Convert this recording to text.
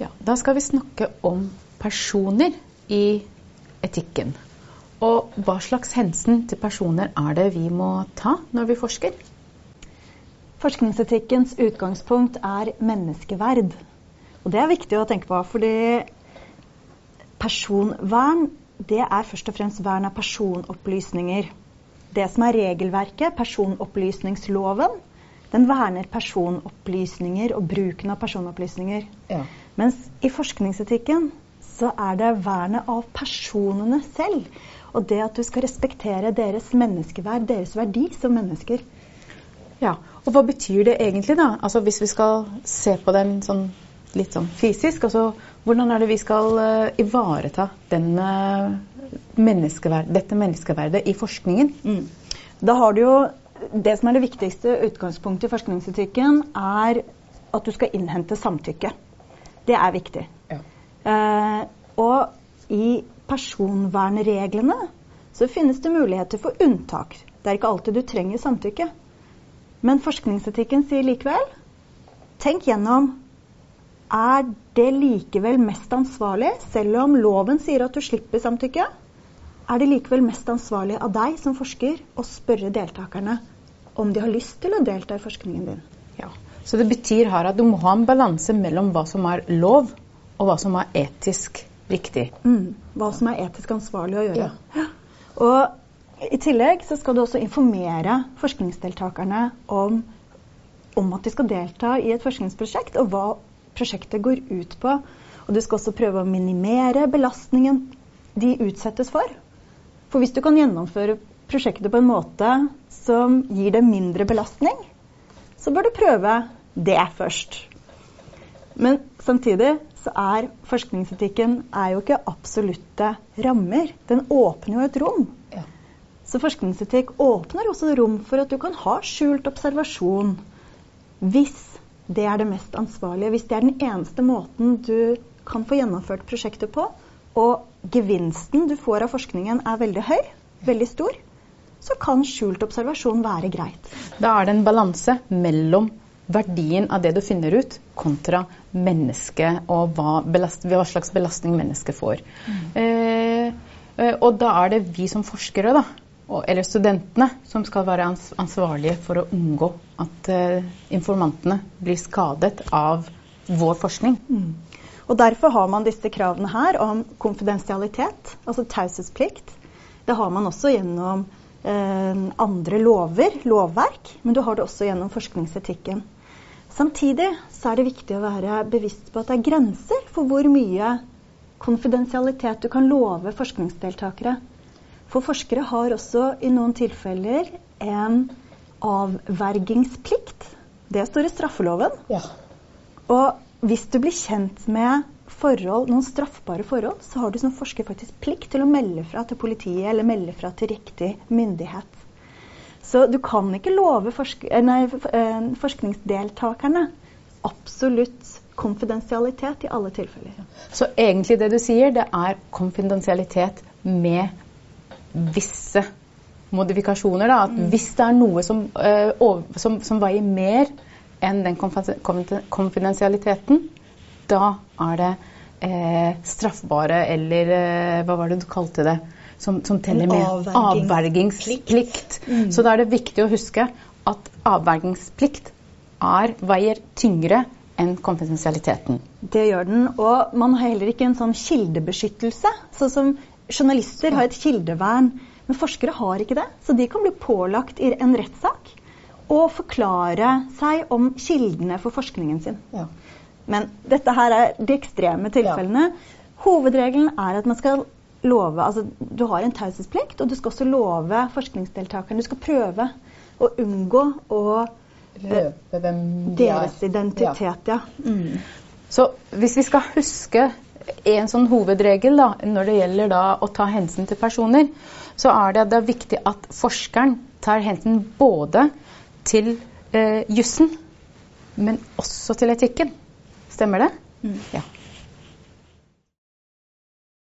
Ja, da skal vi snakke om personer i etikken. Og hva slags hensyn til personer er det vi må ta når vi forsker? Forskningsetikkens utgangspunkt er menneskeverd. Og det er viktig å tenke på, fordi personvern det er først og fremst vern av personopplysninger. Det som er regelverket, personopplysningsloven, den verner personopplysninger og bruken av personopplysninger. Ja. Mens i forskningsetikken så er det vernet av personene selv. Og det at du skal respektere deres menneskeverd, deres verdi som mennesker. Ja, og hva betyr det egentlig da? Altså hvis vi skal se på den sånn, litt sånn fysisk, altså hvordan er det vi skal uh, ivareta denne menneskeverd, dette menneskeverdet i forskningen? Mm. Da har du jo Det som er det viktigste utgangspunktet i forskningsetikken, er at du skal innhente samtykke. Det er viktig. Ja. Eh, og i personvernreglene så finnes det muligheter for unntak. Det er ikke alltid du trenger samtykke. Men forskningsetikken sier likevel tenk gjennom er det likevel mest ansvarlig, selv om loven sier at du slipper samtykke, er det likevel mest ansvarlig av deg som forsker å spørre deltakerne om de har lyst til å delta i forskningen din. Ja. Så det betyr her at du må ha en balanse mellom hva som er lov, og hva som er etisk riktig. Mm. Hva som er etisk ansvarlig å gjøre. Ja. Og i tillegg så skal du også informere forskningsdeltakerne om, om at de skal delta i et forskningsprosjekt, og hva prosjektet går ut på. Og du skal også prøve å minimere belastningen de utsettes for. For hvis du kan gjennomføre prosjektet på en måte som gir det mindre belastning, så bør du prøve det først. Men samtidig så er forskningsetikken er jo ikke absolutte rammer. Den åpner jo et rom. Ja. Så forskningsetikk åpner også rom for at du kan ha skjult observasjon hvis det er det mest ansvarlige. Hvis det er den eneste måten du kan få gjennomført prosjektet på, og gevinsten du får av forskningen er veldig høy, veldig stor, så kan skjult observasjon være greit. Da er det en balanse mellom verdien av det du finner ut, kontra mennesket og hva, belast, hva slags belastning mennesket får. Mm. Eh, eh, og da er det vi som forskere, da, eller studentene, som skal være ans ansvarlige for å unngå at eh, informantene blir skadet av vår forskning. Mm. Og Derfor har man disse kravene her om konfidensialitet, altså taushetsplikt. Det har man også gjennom andre lover, lovverk, men du har det også gjennom forskningsetikken. Samtidig så er det viktig å være bevisst på at det er grenser for hvor mye konfidensialitet du kan love forskningsdeltakere. For forskere har også i noen tilfeller en avvergingsplikt. Det står i straffeloven. Ja. Og hvis du blir kjent med forhold, noen straffbare forhold, så har du som forsker faktisk plikt til å melde fra til politiet eller melde fra til riktig myndighet. Så du kan ikke love forsk nei, eh, forskningsdeltakerne absolutt konfidensialitet i alle tilfeller. Så egentlig det du sier, det er konfidensialitet med visse modifikasjoner. Da. At mm. hvis det er noe som, uh, over, som, som veier mer enn den konfidensialiteten, da er det eh, straffbare eller eh, hva var det du kalte det? Som, som teller med avvergingsplikt. Mm. Så da er det viktig å huske at avvergingsplikt er, veier tyngre enn konfidensialiteten. Det gjør den. Og man har heller ikke en sånn kildebeskyttelse. Sånn som journalister har et kildevern. Men forskere har ikke det. Så de kan bli pålagt i en rettssak å forklare seg om kildene for forskningen sin. Ja. Men dette her er de ekstreme tilfellene. Ja. Hovedregelen er at man skal love altså Du har en taushetsplikt, og du skal også love forskningsdeltakerne Du skal prøve å unngå å Røpe hvem de deres identitet, ja. Mm. Så hvis vi skal huske en sånn hovedregel da, når det gjelder da, å ta hensyn til personer, så er det, det er viktig at forskeren tar hensyn både til eh, jussen, men også til etikken. Stemmer det? Mm. Ja.